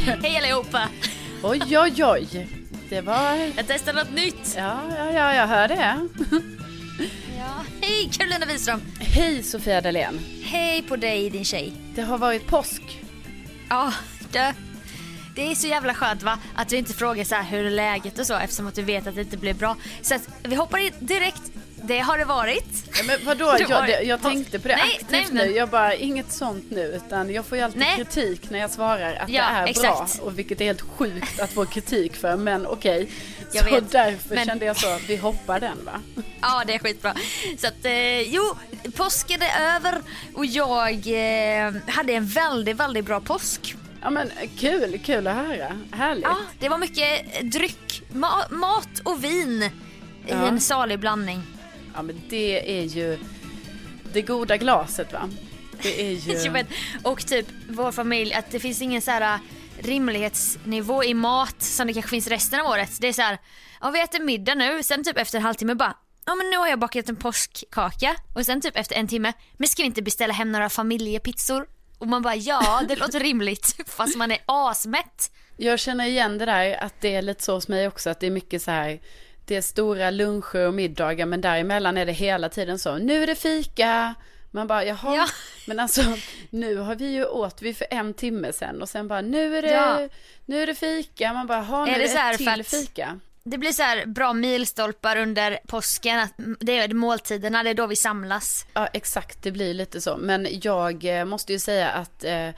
Hej! Allihopa! Oj, oj, oj. Det var... Jag testar något nytt. Ja, ja, ja, jag hör det. Ja. Hej Carolina Wiström! Hej Sofia Dalén. Hej på dig din tjej. Det har varit påsk. Ja, det, det är så jävla skönt va? Att du inte frågar så här hur är läget och så eftersom att du vet att det inte blir bra. Så att vi hoppar in direkt. Det har det varit. Ja, men vadå, jag, jag tänkte på det Nej, aktivt nej, nu. men- Jag bara, inget sånt nu. Utan jag får ju alltid Nej. kritik när jag svarar att Ja, det är exakt. bra. Och vilket är helt sjukt att få kritik för. Men okej. Jag Så vet. därför Men- kände jag så, vi hoppar den va? Ja, det är skitbra. Så att, eh, jo, påsken är över och jag eh, hade en väldigt, väldigt bra påsk. Ja men kul, kul att höra. Härligt. Ja, det var mycket dryck, ma- mat och vin i Ja. en salig blandning. Ja men det är ju det goda glaset va? Det är ju... Vet, och typ vår familj, att det finns ingen så här äh, rimlighetsnivå i mat som det kanske finns resten av året. Det är så här, ja vi äter middag nu, sen typ efter en halvtimme bara, ja men nu har jag bakat en påskkaka och sen typ efter en timme, men ska vi inte beställa hem några familjepizzor? Och man bara ja, det låter rimligt fast man är asmätt. Jag känner igen det där att det är lite så hos mig också att det är mycket så här det är stora luncher och middagar men däremellan är det hela tiden så nu är det fika man bara jaha Ja. men alltså nu har vi ju åt vi för en timme sen och sen bara nu är det Ja. nu är det fika man bara ha nu Är det så här till att- fika Det blir så här bra milstolpar under påsken, att det är måltiderna, det är då vi samlas. Ja, exakt, det blir lite så. Men jag eh, måste ju säga att, eh,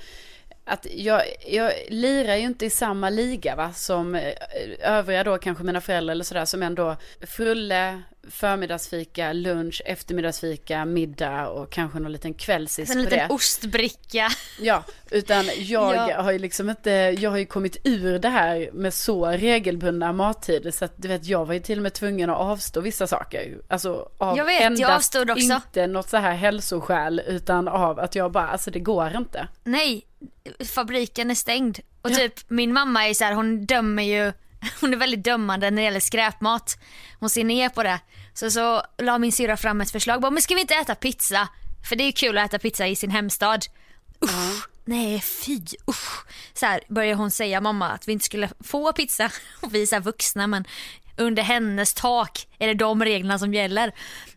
att jag, jag lirar ju inte i samma liga va, som eh, övriga då, kanske mina föräldrar eller sådär, som ändå frulle, förmiddagsfika, lunch, eftermiddagsfika, middag och kanske någon liten kvällsis En på liten det. ostbricka. Ja, utan jag Ja. har ju liksom inte, jag har ju kommit ur det här med så regelbundna mattider så att du vet, jag var ju till och med tvungen att avstå vissa saker. Alltså av Jag vet, jag avstod också. inte något så här hälsoskäl utan av att jag bara, alltså det går inte. Nej, fabriken är stängd. Och typ min mamma är så här, hon dömer ju, hon är väldigt dömande när det gäller skräpmat. Hon ser ner på det. Så så la min syrra fram ett förslag, bara, men ska vi inte äta pizza? För det är ju kul att äta pizza i sin hemstad. Usch, nej fy usch. Så här börjar hon säga mamma att vi inte skulle få pizza. Och vi är så vuxna men under hennes tak är det de reglerna som gäller.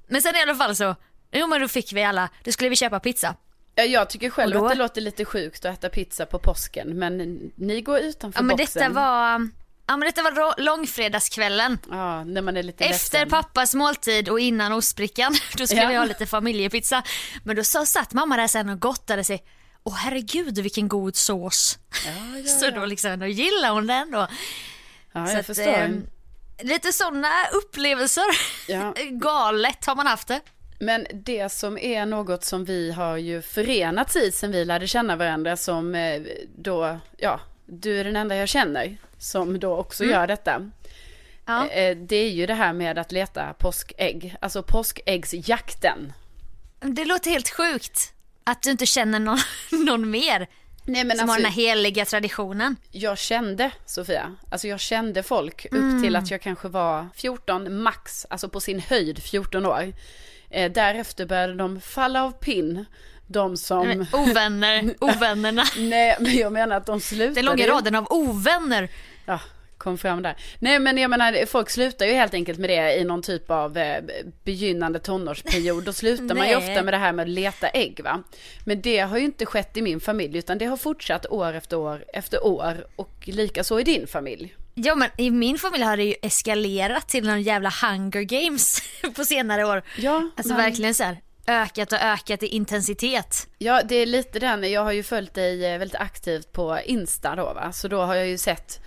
Men sen i alla fall så, jo men då fick vi alla, då skulle vi köpa pizza. Ja, Jag tycker själv då- att det låter lite sjukt att äta pizza på påsken men ni går utanför Ja men boxen. detta var, ja men detta var långfredagskvällen. Ja, när man är lite Efter ledsen. pappas måltid och innan ostbrickan, då skulle Ja. vi ha lite familjepizza. Men då så satt mamma där sen och gottade sig. Åh herregud vilken god sås. så då liksom, då gillar hon den då. Ja, Så jag att, förstår. ehm, lite sådana upplevelser. Ja. Galet har man haft det. Men det som är något som vi har ju förenats i sen vi lärde känna varandra som eh, då, ja, du är den enda jag känner som då också Mm. gör detta. Ja. Eh, Det är ju det här med att leta påskägg, alltså påskäggsjakten. Det låter helt sjukt att du inte känner någon, någon mer Nej men som har alltså, den här heliga traditionen. jag kände Sofia, alltså jag kände folk upp Mm. till att jag kanske var 14 max, alltså på sin höjd 14 år. Eh, därefter började de falla av pinn, de som... Men Ovänner, ovännerna. Nej men jag menar att de slutade Den långa raden av ovänner. Ja, kom fram där. Nej men jag menar, folk slutar ju helt enkelt med det i någon typ av eh, begynnande tonårsperiod. Då slutar man ju Nej. ofta med det här med att leta ägg va. Men det har ju inte skett i min familj utan det har fortsatt år efter år efter år och lika så i din familj. Ja men i min familj har det ju eskalerat till någon jävla hunger games på senare år. Ja, Alltså men- verkligen så här ökat och ökat i intensitet. Ja, det är lite den. Jag har ju följt dig eh, väldigt aktivt på Insta då va. Så då har jag ju sett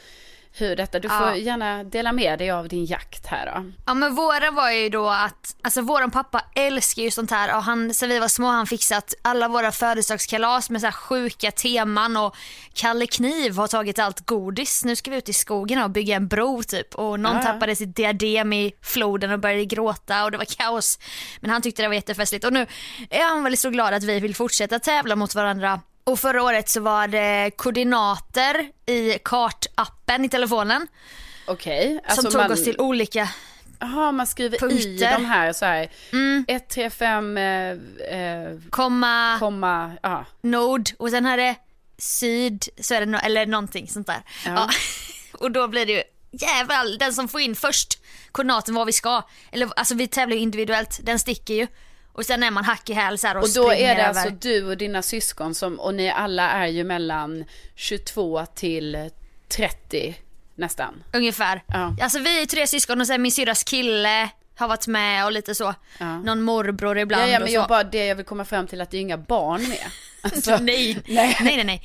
hur detta, du får Ja. gärna dela med dig av din jakt här då. Ja men våra var ju då att, alltså våran pappa älskar ju sånt här och han, sen vi var små han fixat alla våra födelsedagskalas med så här sjuka teman och Kalle Kniv har tagit allt godis. Nu ska vi ut i skogen och bygga en bro typ och någon ja. tappade sitt diadem i floden och började gråta och det var kaos. Men han tyckte det var jättefestligt och nu är han väldigt så glad att vi vill fortsätta tävla mot varandra. Och förra året så var det koordinater i kartappen i telefonen Okej. som tog man- oss till olika Jaha, man skriver i Punkter. Mm. de här så här. 1, 3, 5, eh, eh, komma, komma, ja. nord och sen här är syd, så är det no- eller någonting sånt där. Ja. och då blir det ju jävlar, den som får in först koordinaten var vi ska, eller alltså vi tävlar ju individuellt, den sticker ju. Och sen är man hack i häl så här och, Och då är det över. alltså du och dina syskon som, och ni alla är ju mellan 22 till 30 nästan. Ungefär. Ja. Alltså vi är tre syskon och sen min syrras kille har varit med och lite så. Ja. Någon morbror ibland Ja, ja och men så. jag bara, det jag vill komma fram till att det är inga barn med. Alltså, nej. Nej. nej, nej, nej.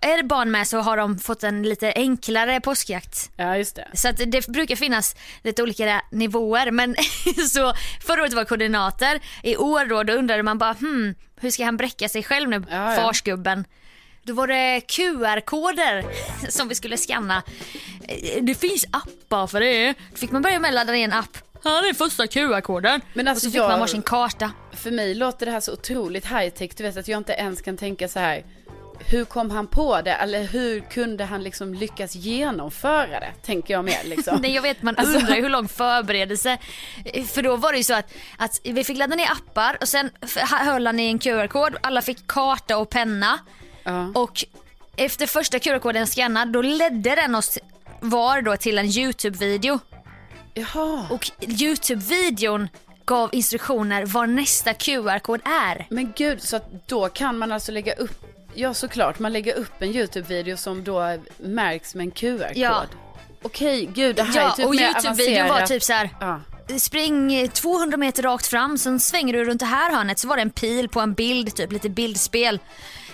Är det barn med så har de fått en lite enklare påskjakt. Ja, just det. Så att det brukar finnas lite olika nivåer. Men så förra året var koordinater. I år då, då undrade man bara hmm, hur ska han bräcka sig själv nu, Ja, ja. farsgubben? Då var det QR-koder som vi skulle scanna. Eh, Det finns appar för det. Då fick man börja med att ladda ner en app. Här är första QR-koden. Men alltså och så fick jag- man varsin karta. För mig låter det här så otroligt high tech. Du vet att jag inte ens kan tänka så här. Hur kom han på det? Eller hur kunde han liksom lyckas genomföra det? Tänker jag mer liksom. Nej jag vet man Alltså- undrar ju hur lång förberedelse. För då var det ju så att, att vi fick ladda ner appar och sen höll han i en QR-kod. Alla fick karta och penna. Ja. Och efter första QR-koden skannad då ledde den oss var då till en YouTube-video. Jaha. Och YouTube-videon gav instruktioner var nästa QR-kod är. Men gud, så då kan man alltså lägga upp, ja såklart, man lägger upp en YouTube-video som då märks med en QR-kod. Ja. Okej, gud det här är Ja, typ och YouTube-videon var typ så här. Ja. Spring 200 meter rakt fram, sen svänger du runt det här hörnet så var det en pil på en bild, typ lite bildspel.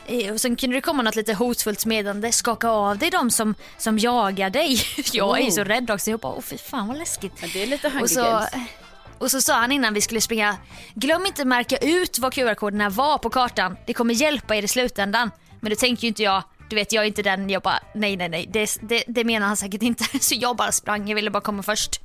Eh, Och sen kunde det komma något lite hotfullt meddelande, skaka av dig de som, som jagar dig. Jag är ju Oh. så rädd också, jag bara åh fy fan vad läskigt. Ja, det är lite Hunger och så, Games. Och så sa han innan vi skulle springa, glöm inte märka ut vad QR-koderna var på kartan, det kommer hjälpa er i slutändan. Men det tänker ju inte jag, du vet jag är inte den, jag bara nej nej nej, det, det, det menar han säkert inte. Så jag bara sprang, jag ville bara komma först.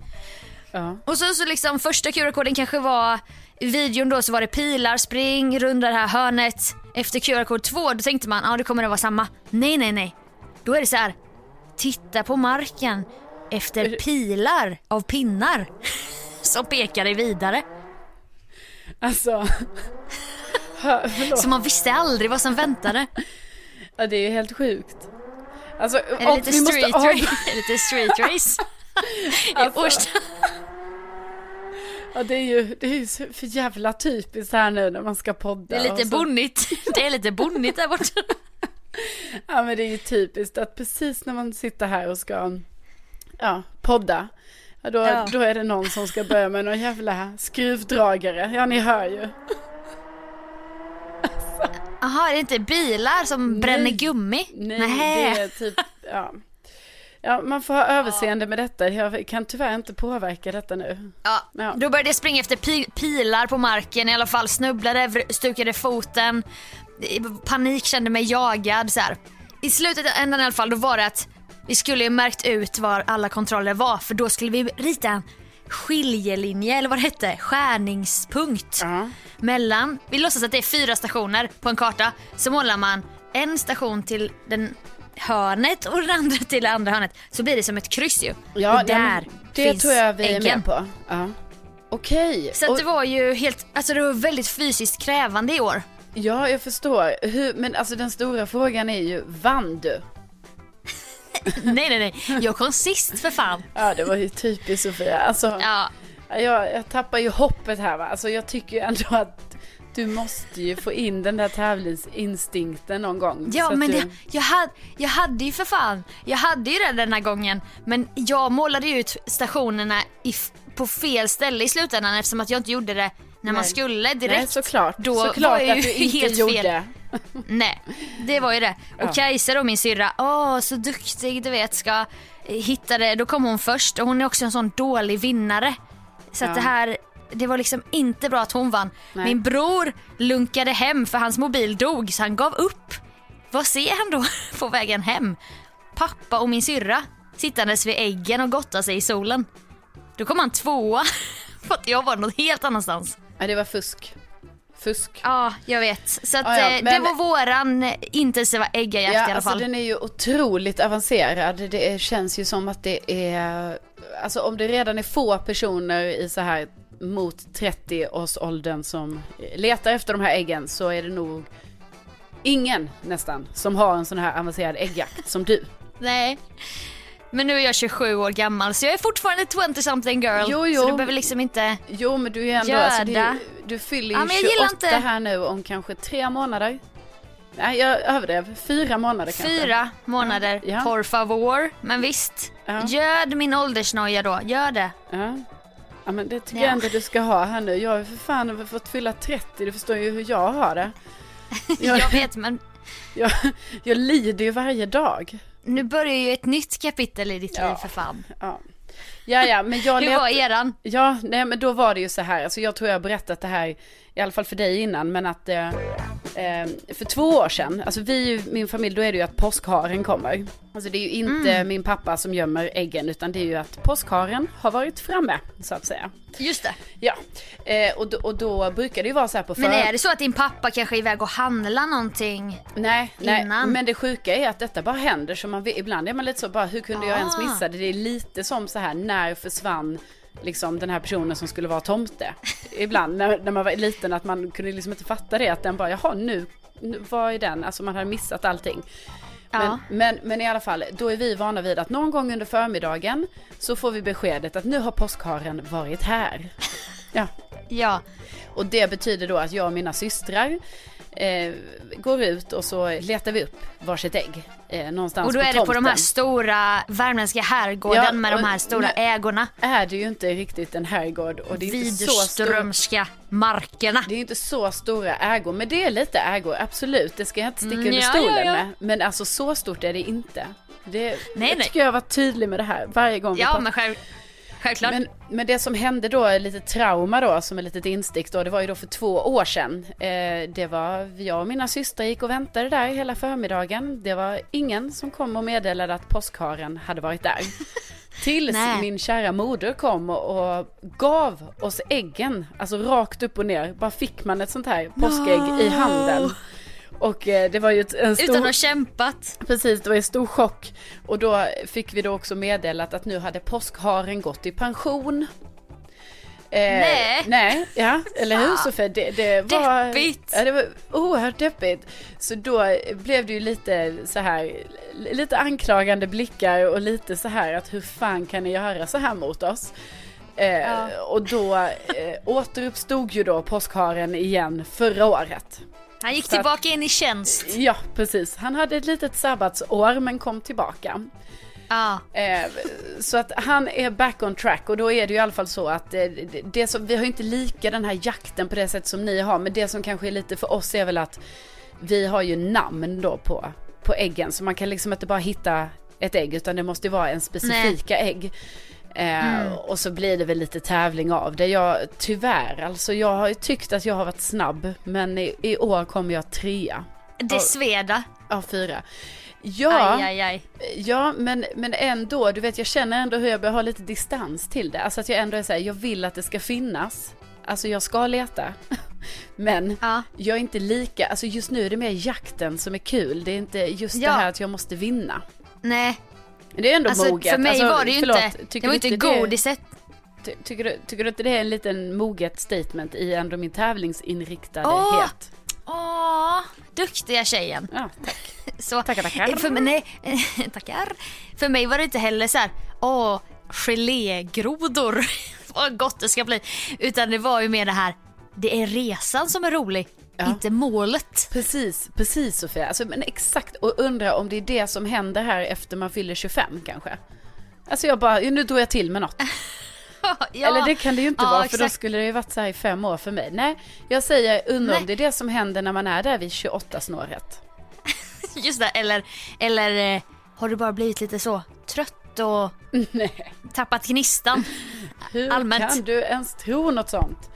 Ja. Och så, så liksom första QR-koden kanske var, i videon då så var det pilar, spring, runda det här hörnet. Efter QR-kod 2 då tänkte man, ja det kommer att vara samma. Nej nej nej. Då är det så här, titta på marken efter pilar av pinnar. Som pekar dig vidare. Alltså. Förlåt. Så man visste aldrig vad som väntade. Ja, det är ju helt sjukt. Alltså, Är det lite vi måste street, av- race? lite street race? Alltså. I Årsta. Ja, det är ju det är ju för jävla typiskt här nu när man ska podda. Det är lite så- bonnigt. Det är lite bonnigt där borta. Ja, men det är ju typiskt att precis när man sitter här och ska ja, podda. Ja, då, Ja. då är det någon som ska börja med någon jävla skruvdragare. Ja, ni hör ju. Jaha, är det inte bilar som Nej. bränner gummi? Nej, Nähä. det är typ, ja. Ja, man får ha överseende med detta. Jag kan tyvärr inte påverka detta nu. Ja, Ja. då började jag springa efter pi- pilar på marken i alla fall, snubblade, stukade foten, I panik kände mig jagad så här. i slutet av i alla fall, då var det att vi skulle ju märkt ut var alla kontroller var för då skulle vi rita en skiljelinje eller vad det hette, skärningspunkt Ja. mellan, vi låtsas att det är fyra stationer på en karta, så målar man en station till den hörnet och den andra till det andra hörnet. Så blir det som ett kryss ju. Ja, och där det finns tror jag vi är äggen. med på. Ja. Okej. Så att Och- det var ju helt, alltså det var väldigt fysiskt krävande i år. Ja, jag förstår. Hur, men alltså den stora frågan är ju, vann du? Nej nej nej, jag kom sist för fan. Ja, det var ju typiskt Sofia. Alltså, Ja, jag, jag tappar ju hoppet här va. Alltså jag tycker ju ändå att du måste ju få in den där tävlingsinstinkten någon gång. Ja att men du... det, jag, hade, jag hade ju för fan, jag hade ju det den här gången men jag målade ju ut stationerna i, på fel ställe i slutändan eftersom att jag inte gjorde det när man Nej. skulle direkt. Nej, såklart. Då såklart var jag att ju du inte helt gjorde. fel. Nej, det var ju det. Ja. Och Kajsa då min syrra, åh så duktig du vet ska hitta det. Då kom hon först och hon är också en sån dålig vinnare. Så att Ja. det här, det var liksom inte bra att hon vann. Nej. Min bror lunkade hem för hans mobil dog så han gav upp. Vad ser han då på vägen hem? Pappa och min syrra sittandes vid äggen och gottar sig i solen. Då kom han tvåa för att jag var något helt annanstans. Ja, det var fusk. Fusk. Ja, jag vet. Så att, Ja, ja, eh, men- det var våran intensiva äggajakt Ja, i alla alltså fall. den är ju otroligt avancerad. Det känns ju som att det är, alltså om det redan är få personer i så här mot 30-årsåldern som letar efter de här äggen så är det nog ingen nästan som har en sån här avancerad äggjakt som du. Nej. Men nu är jag 27 år gammal så jag är fortfarande 20 something girl. Jo, jo. Så du behöver liksom inte... Jo men du är ändå, alltså, ju- du fyller Ja, ju gillar 28 inte- här nu om kanske tre månader. Nej jag överdrev, fyra månader kanske. Fyra månader, Ja. por favor. Men visst, Ja. göd min åldersnoja då. Gör det. Ja. ja men det tycker Ja. jag ändå du ska ha här nu. Jag har för fan fått fylla 30, du förstår ju hur jag har det. Jag, Jag vet men jag, jag lider ju varje dag. Nu börjar ju ett nytt kapitel i ditt Ja. liv för fan. Ja. Ja, ja, men jag Hur var eran? Ja, nej men då var det ju så här, alltså jag tror jag har berättat det här, i alla fall för dig innan, men att eh, eh, för två år sedan, alltså vi, min familj, då är det ju att påskharen kommer. Alltså det är ju inte Mm. min pappa som gömmer äggen, utan det är ju att påskharen har varit framme, så att säga. Just det. Ja, eh, och, då, och då brukar det ju vara så här på Men för- är det så att din pappa kanske är iväg och handlar någonting? Nej, nej, innan? men det sjuka är att detta bara händer så man, ibland är man lite så bara, hur kunde jag ens Ah. missa det? Det är lite som så här, när försvann liksom den här personen som skulle vara tomte? Ibland när, när man var liten att man kunde liksom inte fatta det, att den bara, jaha nu, nu vad är den? Alltså man hade missat allting. Men, Ja. men, men i alla fall, då är vi vana vid att någon gång under förmiddagen så får vi beskedet att nu har påskharen varit här. Ja, Ja. och det betyder då att jag och mina systrar eh, går ut och så letar vi upp varsitt ägg. Eh, någonstans Och då på är det på de här stora värmländska herrgården Ja, med de här stora ägorna. Är det ju inte riktigt en herrgård och det är Widströmska markerna. det är inte så stora ägor, men det är lite ägor, absolut. Det ska jag inte sticka Mm, under stolen ja, ja. med. Men alltså så stort är det inte. Det, Nej, jag nej. tycker jag varit tydlig med det här varje gång vi Ja pratar. men själv, självklart. Men, men det som hände då, lite trauma då, som ett litet instick då, det var ju då för två år sedan. Eh, det var, jag och mina systrar gick och väntade där hela förmiddagen. Det var ingen som kom och meddelade att påskharen hade varit där. Tills Nej. min kära moder kom och, och gav oss äggen, alltså rakt upp och ner. Bara fick man ett sånt här påskägg i handen. Och eh, det var ju en stor... Utan att ha kämpat. Precis, det var en stor chock. Och då fick vi då också meddelat att nu hade påskharen gått i pension. Eh, Nej. Nej, ja, eller hur Sofie? Det, det var... Deppigt. Ja, det var oerhört deppigt. Så då blev det ju lite så här, lite anklagande blickar och lite så här att hur fan kan ni göra så här mot oss? Eh, Och då eh, återuppstod ju då påskharen igen förra året. Han gick Så att- tillbaka in i tjänst. Ja, precis. Han hade ett litet sabbatsår men kom tillbaka. Ja. Eh, så att han är back on track och då är det ju i alla fall så att eh, det, som, vi har inte lika den här jakten på det sätt som ni har men det som kanske är lite för oss är väl att vi har ju namn då på, på äggen så man kan liksom inte bara hitta ett ägg utan det måste ju vara en specifika ägg. Eh, Och så blir det väl lite tävling av det. Jag, tyvärr, alltså jag har ju tyckt att jag har varit snabb men i, i år kommer jag trea. Det sveda. Ja, fyra. Ja, Aj, aj, aj. ja men, men ändå, du vet jag känner ändå hur jag börjar ha lite distans till det. Alltså att jag ändå är såhär, jag vill att det ska finnas. Alltså jag ska leta. Men Ja. jag är inte lika, alltså just nu är det mer jakten som är kul. Det är inte just Ja. det här att jag måste vinna. Nej, Men det är ändå alltså moget. för mig alltså, var det ju förlåt, inte, det var inte godiset. Ty, tycker, du, tycker du inte det är en liten moget statement i ändå min tävlingsinriktade Åh! Åh, duktiga tjejen. Ja, tack. Så, Tackar, tackar. För, mig- nej, tackar. För mig var det inte heller så här, åh, gelégrodor, vad gott det ska bli. Utan det var ju mer det här, det är resan som är rolig, Ja. inte målet. Precis, precis Sofia. Alltså, men exakt, och undra om det är det som händer här efter man fyller 25 kanske. Alltså jag bara, nu drog jag till med något. ja. Eller det kan det ju inte Ja, vara för då exakt. skulle det ju varit så här i fem år för mig. Nej, jag säger undra om det är det som händer när man är där vid 28 snåret. Just det, eller, eller eh, har du bara blivit lite så trött och Nej, tappat gnistan? hur Allmänt. kan du ens tro något sånt?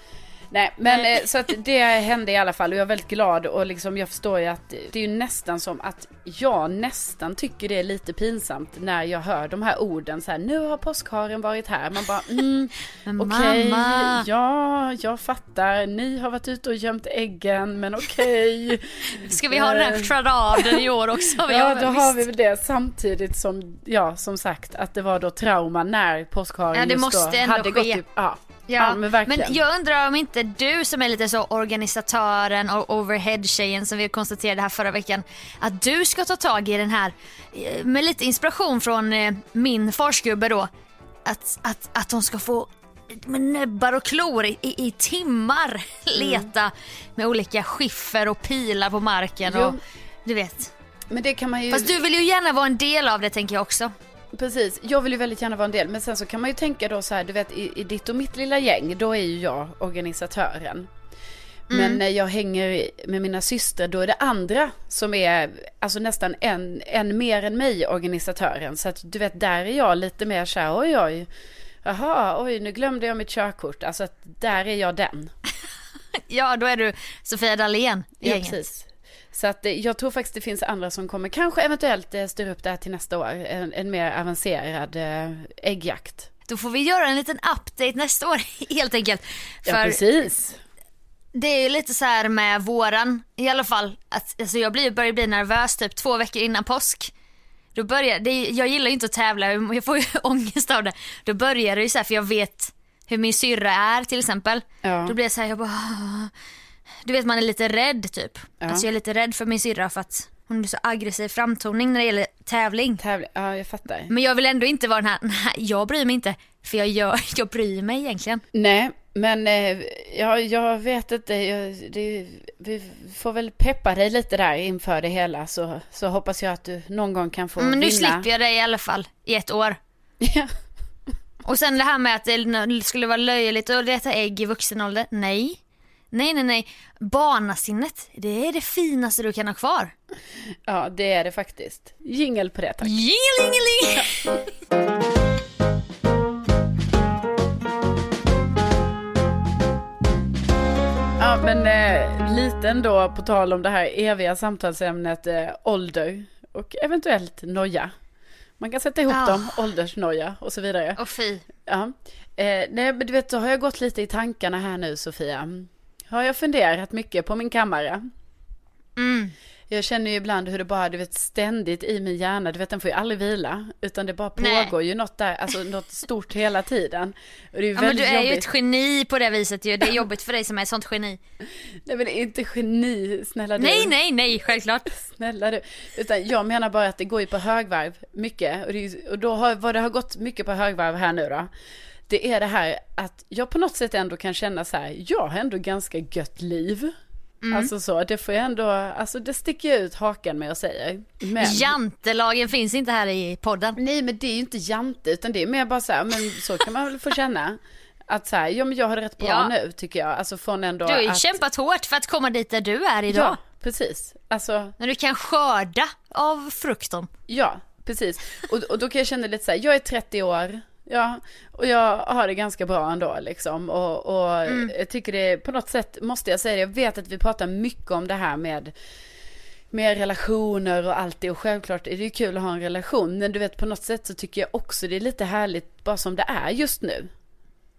Nej, men eh, så att det hände i alla fall och jag är väldigt glad och liksom jag förstår ju att det är ju nästan som att jag nästan tycker det är lite pinsamt när jag hör de här orden så här nu har påskharen varit här. Man bara mm, okej, mamma. ja, jag fattar, ni har varit ute och gömt äggen men okej. Ska vi ha den här charaden i år också? Vi Ja, då har visst. vi väl det samtidigt som, ja, som sagt att det var då trauma när påskharen Ja, det just då ändå hade gått ske. i, ja, Ja, ja, men verkligen. jag undrar om inte du som är lite så organisatören och overhead-tjejen som vi konstaterade här förra veckan, att du ska ta tag i den här, eh, med lite inspiration från eh, min farsgubbe då, att, att, att de ska få med näbbar och klor i, i, i timmar Mm. leta med olika skiffer och pilar på marken Jo. och du vet. Men det kan man ju... Fast du vill ju gärna vara en del av det tänker jag också. Precis, jag vill ju väldigt gärna vara en del. Men sen så kan man ju tänka då så här, du vet i, i ditt och mitt lilla gäng, då är ju jag organisatören. Men när jag hänger med mina systrar, då är det andra som är, alltså nästan en, en mer än mig, organisatören. Så att du vet, där är jag lite mer så här, oj oj, jaha, oj, nu glömde jag mitt körkort. Alltså att där är jag den. Ja, då är du Sofia Dalén i Ja, gänget. precis. Så att eh, jag tror faktiskt det finns andra som kommer kanske eventuellt eh, styra upp det här till nästa år. En, en mer avancerad eh, äggjakt. Då får vi göra en liten update nästa år helt enkelt. Ja, För precis. det är ju lite så här med våran i alla fall. Att, alltså jag blir, börjar bli nervös typ två veckor innan påsk. Då börjar, det, jag gillar ju inte att tävla, jag får ju ångest av det. Då börjar det ju så här för jag vet hur min syrra är till exempel. Ja. Då blir jag så här, jag bara... Du vet man är lite rädd typ. Ja. Alltså jag är lite rädd för min syrra för att hon är så aggressiv framtoning när det gäller tävling. Tävling, ja jag fattar. Men jag vill ändå inte vara den här, nej jag bryr mig inte. För jag, gör, jag bryr mig egentligen. Nej, men eh, ja, jag vet inte. Jag, det, vi får väl peppa dig lite där inför det hela. Så, så hoppas jag att du någon gång kan få Men nu vinna. slipper jag det i alla fall i ett år. Ja. Och sen det här med att det skulle vara löjligt att leta ägg i vuxen ålder. Nej. Nej, nej, nej. Barnasinnet, det är det finaste du kan ha kvar. ja, det är det faktiskt. Jingel på det tack. Jingelingeling! Ja, men eh, lite ändå på tal om det här eviga samtalsämnet eh, ålder och eventuellt noja. Man kan sätta ihop Ja. dem, åldersnoja och så vidare. Och fy. Ja. Eh, nej, men du vet, så har jag gått lite i tankarna här nu, Sofia. Har jag funderat mycket på min kammare. Mm. Jag känner ju ibland hur det bara, du vet, ständigt i min hjärna, du vet, den får ju aldrig vila. Utan det bara Nej. pågår ju något där, alltså något stort hela tiden. Och det är ju Ja, men du är ju jobbigt. ett geni på det viset ju. Det är jobbigt för dig som är ett sånt geni. Nej, men inte geni, snälla du. Nej, nej, nej, självklart. Snälla du. Utan jag menar bara att det går ju på högvarv mycket. Och, ju- och då har, vad det har gått mycket på högvarv här nu då. Det är det här att jag på något sätt ändå kan känna så här, jag har ändå ganska gött liv. Mm. Alltså så, det får jag ändå, alltså det sticker jag ut hakan med och säger. Men, Jantelagen finns inte här i podden. nej men det är ju inte jante, utan det är mer bara så här, men så kan man väl få känna. Att så här, ja men jag har det rätt bra Ja. nu tycker jag. Alltså från ändå Du har ju att, kämpat hårt för att komma dit där du är idag. Ja, precis. Alltså, När du kan skörda av frukten. Ja, precis. Och, och då kan jag känna lite så här, jag är 30 år, ja, och jag har det ganska bra ändå liksom. Och, och jag tycker det, på något sätt måste jag säga det, jag vet att vi pratar mycket om det här med med relationer och allt det. Och självklart är det ju kul att ha en relation. Men du vet på något sätt så tycker jag också det är lite härligt bara som det är just nu.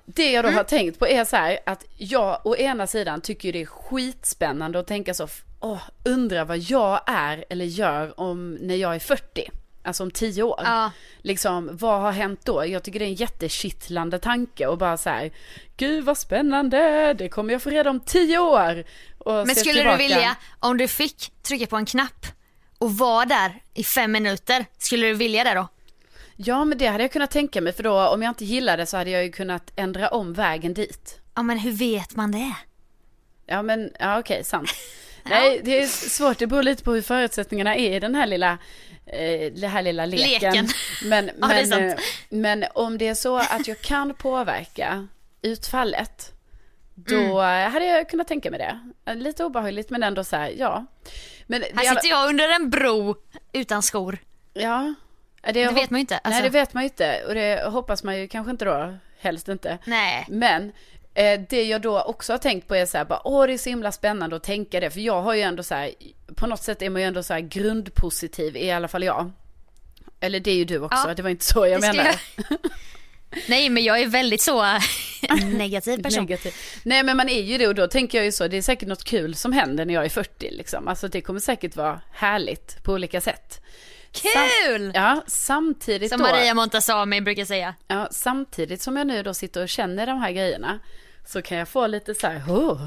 Det jag då har tänkt på är så här att jag å ena sidan tycker det är skitspännande att tänka så, åh, undra vad jag är eller gör om när jag är 40. Alltså om tio år. Ja. Liksom, vad har hänt då? Jag tycker det är en jättekittlande tanke och bara så här, gud vad spännande, det kommer jag få reda om tio år. Och Men skulle tillbaka. du vilja, om du fick trycka på en knapp och vara där i fem minuter, skulle du vilja det då? Ja, men det hade jag kunnat tänka mig, för då om jag inte gillade det så hade jag ju kunnat ändra om vägen dit. Ja men hur vet man det? Ja, men, ja okej, sant. Nej, det är svårt, det beror lite på hur förutsättningarna är i den här lilla, eh, den här lilla leken. Leken. Men, Ja, det men, eh, men om det är så att jag kan påverka utfallet, då Mm. hade jag kunnat tänka mig det. Lite obehagligt, men ändå så här, ja. Men det, Här sitter jag under en bro utan skor. Ja. Det, Det vet man ju inte. Alltså. Nej, det vet man ju inte. Och det hoppas man ju kanske inte då, helst inte. Nej. Men det jag då också har tänkt på är så här, bara, åh det är så himla spännande att tänka det. För jag har ju ändå så här, på något sätt är man ju ändå så här grundpositiv, i alla fall jag. Eller det är ju du också, Ja, det var inte så jag menar. jag- Nej men jag är väldigt så negativ person. Negativ. Nej men man är ju det och då tänker jag ju så, det är säkert något kul som händer när jag är 40 liksom. Alltså det kommer säkert vara härligt på olika sätt. Kul! Ja, samtidigt Som då. Maria Montazami brukar säga. Ja, samtidigt som jag nu då sitter och känner de här grejerna så kan jag få lite så här, oh,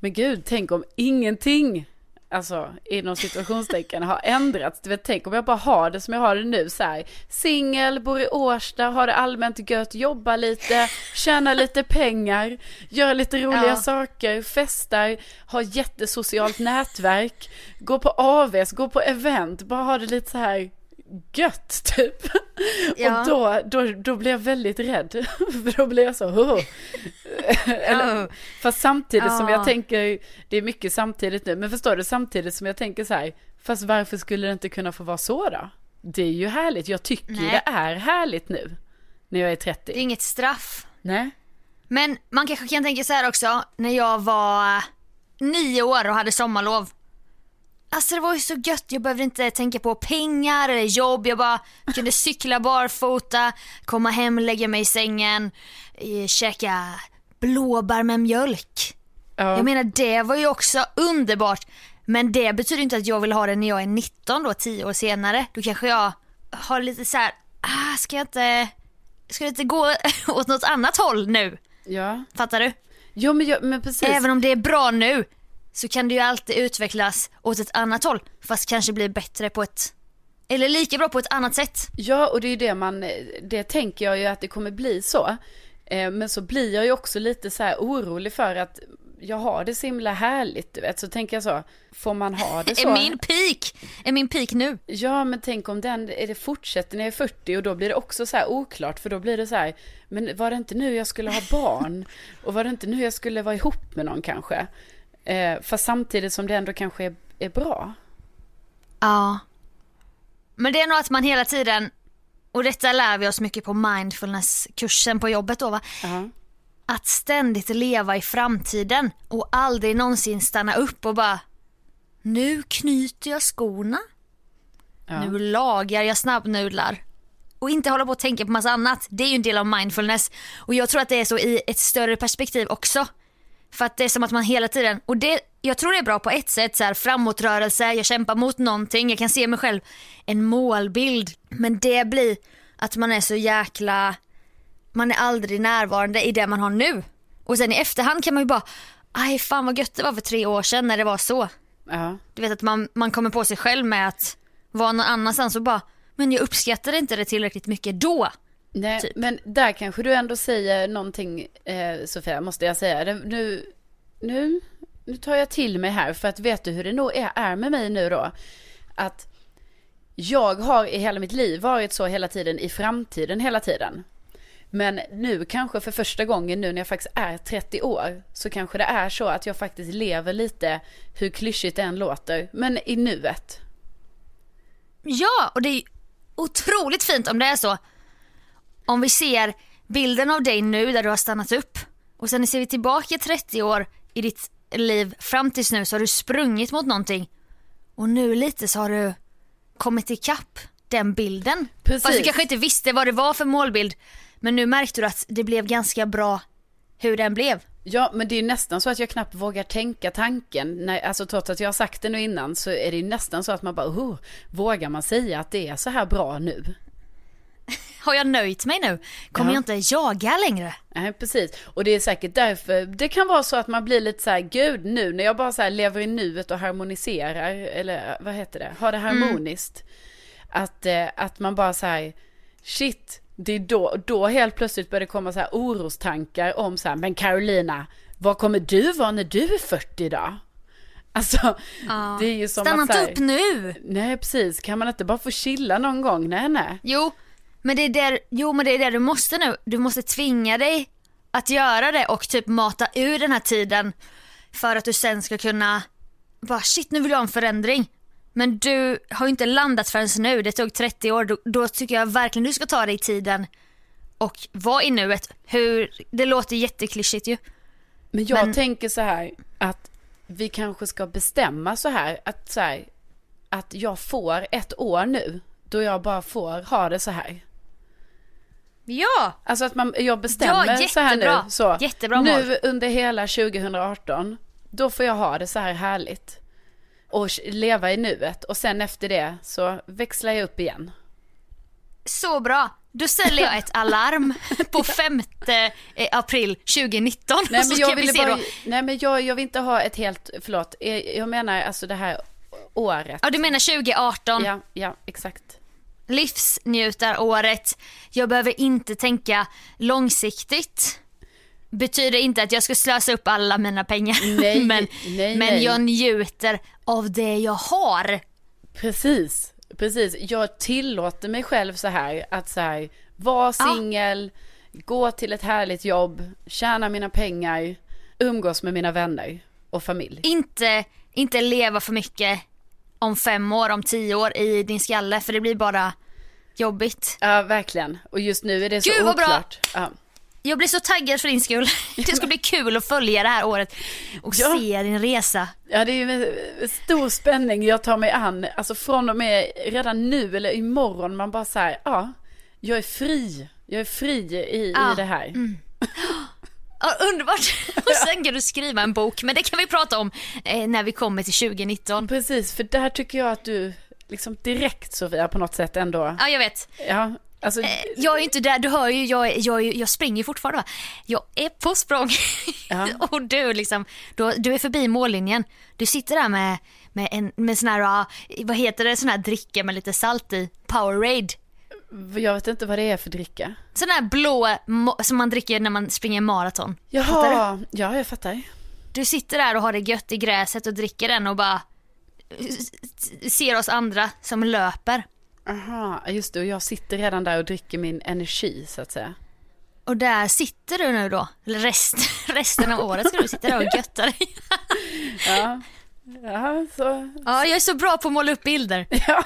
men gud, tänk om ingenting, alltså inom situationstecken har ändrats. Du vet, tänk om jag bara har det som jag har det nu så här, singel, bor i Årsta, har det allmänt gött, jobbar lite, tjänar lite pengar, gör lite roliga Ja. saker, festar, har jättesocialt nätverk, går på AVs, går på event, bara har det lite så här gött typ. Ja. Och då, då, då blir jag väldigt rädd. För då blir jag så, oh. Eller, Ja. Fast samtidigt som Ja. jag tänker, det är mycket samtidigt nu, men förstår du, samtidigt som jag tänker så här, fast varför skulle det inte kunna få vara så då? Det är ju härligt, jag tycker Nej. det är härligt nu, när jag är 30. Det är inget straff. Nej? Men man kanske kan tänka så här också, när jag var nio år och hade sommarlov. Alltså det var ju så gött, jag behövde inte tänka på pengar eller jobb, jag bara kunde cykla barfota, komma hem, lägga mig i sängen, eh, käka blåbär med mjölk. Ja. Jag menar det var ju också underbart. Men det betyder inte att jag vill ha det när jag är 19 då, 10 år senare. Då kanske jag har lite så här, ah, ska jag inte, ska jag inte gå åt något annat håll nu? ja. Fattar du? Jo men, jag, men precis. Även om det är bra nu så kan det ju alltid utvecklas åt ett annat håll fast kanske bli bättre på ett, eller lika bra på ett annat sätt. Ja, och det är ju det man, det tänker jag ju att det kommer bli så. Eh, Men så blir jag ju också lite så här orolig för att jag har det så himla härligt, du vet. Så tänker jag så, får man ha det så? Är min peak, är min peak nu? Ja, men tänk om den, är det fortsätter när jag är 40 och då blir det också så här oklart, för då blir det så här, men var det inte nu jag skulle ha barn? Och var det inte nu jag skulle vara ihop med någon kanske? Eh, fast samtidigt som det ändå kanske är, är bra. Ja. Men det är nog att man hela tiden, och detta lär vi oss mycket på mindfulness-kursen på jobbet då va? Ja. Att ständigt leva i framtiden och aldrig någonsin stanna upp och bara Nu knyter jag skorna. Ja. Nu lagar jag snabbnudlar. Och inte hålla på att tänka på massa annat. Det är ju en del av mindfulness. Och jag tror att det är så i ett större perspektiv också. För att det är som att man hela tiden, och det, jag tror det är bra på ett sätt, så här, framåtrörelse, jag kämpar mot någonting, jag kan se mig själv, en målbild. Men det blir att man är så jäkla, man är aldrig närvarande i det man har nu. Och sen i efterhand kan man ju bara, aj fan vad gött det var för tre år sedan när det var så. Ja. Du vet att man, man kommer på sig själv med att vara någon annanstans och bara, men jag uppskattade inte det tillräckligt mycket då. Nej, Typ. men där kanske du ändå säger någonting, eh, Sofia, måste jag säga. Nu, nu, nu tar jag till mig här, för att vet du hur det nog är, är med mig nu då? Att jag har i hela mitt liv varit så hela tiden, i framtiden hela tiden. Men nu kanske för första gången nu när jag faktiskt är 30 år så kanske det är så att jag faktiskt lever lite, hur klyschigt det än låter, men i nuet. Ja, och det är otroligt fint om det är så. Om vi ser bilden av dig nu där du har stannat upp och sen ser vi tillbaka 30 år i ditt liv fram tills nu så har du sprungit mot någonting Och nu lite så har du kommit ikapp den bilden. Precis. Fast du kanske inte visste vad det var för målbild. Men nu märkte du att det blev ganska bra hur den blev. Ja, men det är nästan så att jag knappt vågar tänka tanken. Nej, alltså trots att jag har sagt det nu innan så är det nästan så att man bara, oh, vågar man säga att det är så här bra nu? Har jag nöjt mig nu? Kommer Ja. jag inte jaga längre? Nej, precis. Och det är säkert därför, det kan vara så att man blir lite så här, gud nu när jag bara så här lever i nuet och harmoniserar, eller vad heter det, har det harmoniskt. Att, eh, att man bara så här, shit, det är då, då helt plötsligt börjar det komma så här orostankar om så här, men Carolina, vad kommer du vara när du är 40 då? Alltså, det är ju som Stanna att inte upp nu! Nej, precis. Kan man inte bara få chilla någon gång? Nej, nej. Jo, men det är där, jo, men det är där du måste nu. Du måste tvinga dig att göra det och typ mata ur den här tiden för att du sen ska kunna bara shit nu vill jag ha en förändring. Men du har ju inte landat förrän nu, det tog 30 år. Då, då tycker jag verkligen du ska ta dig tiden och vara i nuet. Hur, det låter jätteklyschigt ju. Men jag Men- tänker så här att vi kanske ska bestämma så här att så här att jag får ett år nu då jag bara får ha det så här. Ja! Alltså att man, jag bestämmer Ja, så här nu. Så, Jättebra nu mål. under hela 2018, då får jag ha det så här härligt. Och leva i nuet. Och sen efter det så växlar jag upp igen. Så bra. Då ställer jag ett alarm på 5 april 2019. Nej men jag vi ville se bara, nej men jag, jag vill inte ha ett helt, förlåt, jag, jag menar alltså det här året. Ja, du menar 2018? Ja, ja, exakt. Livsnjutaråret. Jag behöver inte tänka långsiktigt. Betyder inte att jag ska slösa upp alla mina pengar. Nej, men nej, men nej. jag njuter av det jag har. Precis, precis. Jag tillåter mig själv så här att så här, vara Ja. singel, gå till ett härligt jobb, tjäna mina pengar, umgås med mina vänner och familj. Inte, inte leva för mycket om fem år, om tio år i din skalle för det blir bara jobbigt. Ja, verkligen. Och just nu är det så Gud, vad bra. oklart. Ja. Jag blir så taggad för din skull. Det ska bli kul att följa det här året och Ja. se din resa. ja, det är ju stor spänning jag tar mig an. Alltså från och med redan nu eller imorgon, man bara så här, ja, jag är fri. Jag är fri i, Ja. i det här. Ja, underbart! Och sen kan du skriva en bok, men det kan vi prata om eh, när vi kommer till 2019. Precis, för där tycker jag att du liksom direkt Sofia på något sätt ändå, Ja, jag vet. ja, alltså. Eh, Jag är inte där, du hör ju, jag, jag, jag springer fortfarande. Jag är på språng. Ja. och du liksom, du, du är förbi mållinjen. Du sitter där med, med en med sån här, ah, vad heter det, sån här dricka med lite salt i, Powerade. Jag vet inte vad det är för dricka. Sån här blå som man dricker när man springer maraton. Jaha, ja jag fattar. Du sitter där och har det gött i gräset och dricker den och bara ser oss andra som löper. Aha, just det, och jag sitter redan där och dricker min energi så att säga. Och där sitter du nu då, rest, resten av året ska du sitta där och götta dig. Ja, ja så. Ja, jag är så bra på att måla upp bilder. Ja,